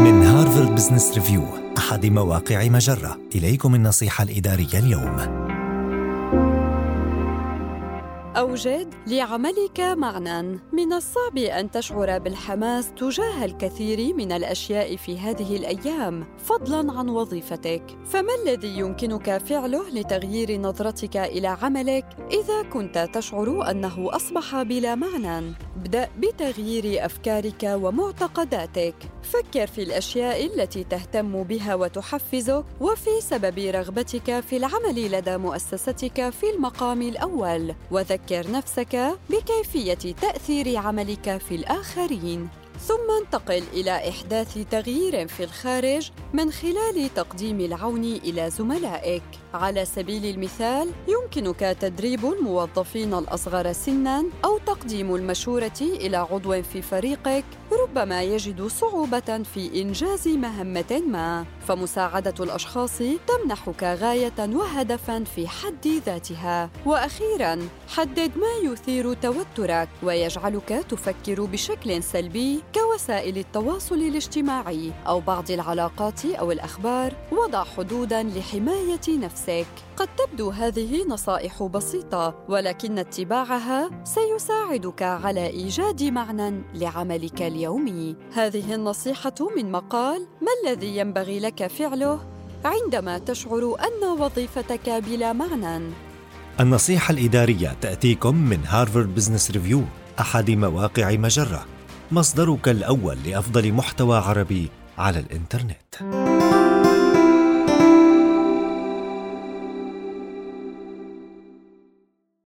من Harvard Business Review أحد مواقع مجرة. إليكم النصيحة الإدارية اليوم. أوجد لعملك معنى. من الصعب أن تشعر بالحماس تجاه الكثير من الأشياء في هذه الأيام فضلاً عن وظيفتك. فما الذي يمكنك فعله لتغيير نظرتك إلى عملك إذا كنت تشعر أنه أصبح بلا معنى؟ أبدأ بتغيير أفكارك ومعتقداتك. فكر في الأشياء التي تهتم بها وتحفزك وفي سبب رغبتك في العمل لدى مؤسستك في المقام الأول. وذكر نفسك بكيفية تأثير عملك في الآخرين. ثم انتقل إلى إحداث تغيير في الخارج من خلال تقديم العون إلى زملائك. على سبيل المثال، يمكنك تدريب الموظفين الأصغر سناً أو تقديم المشورة إلى عضو في فريقك ربما يجد صعوبة في إنجاز مهمة ما، فمساعدة الأشخاص تمنحك غاية وهدفاً في حد ذاتها. وأخيراً، حدد ما يثير توترك ويجعلك تفكر بشكل سلبي كوسائل التواصل الاجتماعي أو بعض العلاقات أو الأخبار وضع حدوداً لحماية نفسك. قد تبدو هذه نصائح بسيطة ولكن اتباعها سيساعدك على إيجاد معنى لعملك اليومي. هذه النصيحة من مقال ما الذي ينبغي لك فعله عندما تشعر أن وظيفتك بلا معنى؟ النصيحة الإدارية تأتيكم من Harvard Business Review أحد مواقع مجرة. مصدرك الأول لأفضل محتوى عربي على الإنترنت.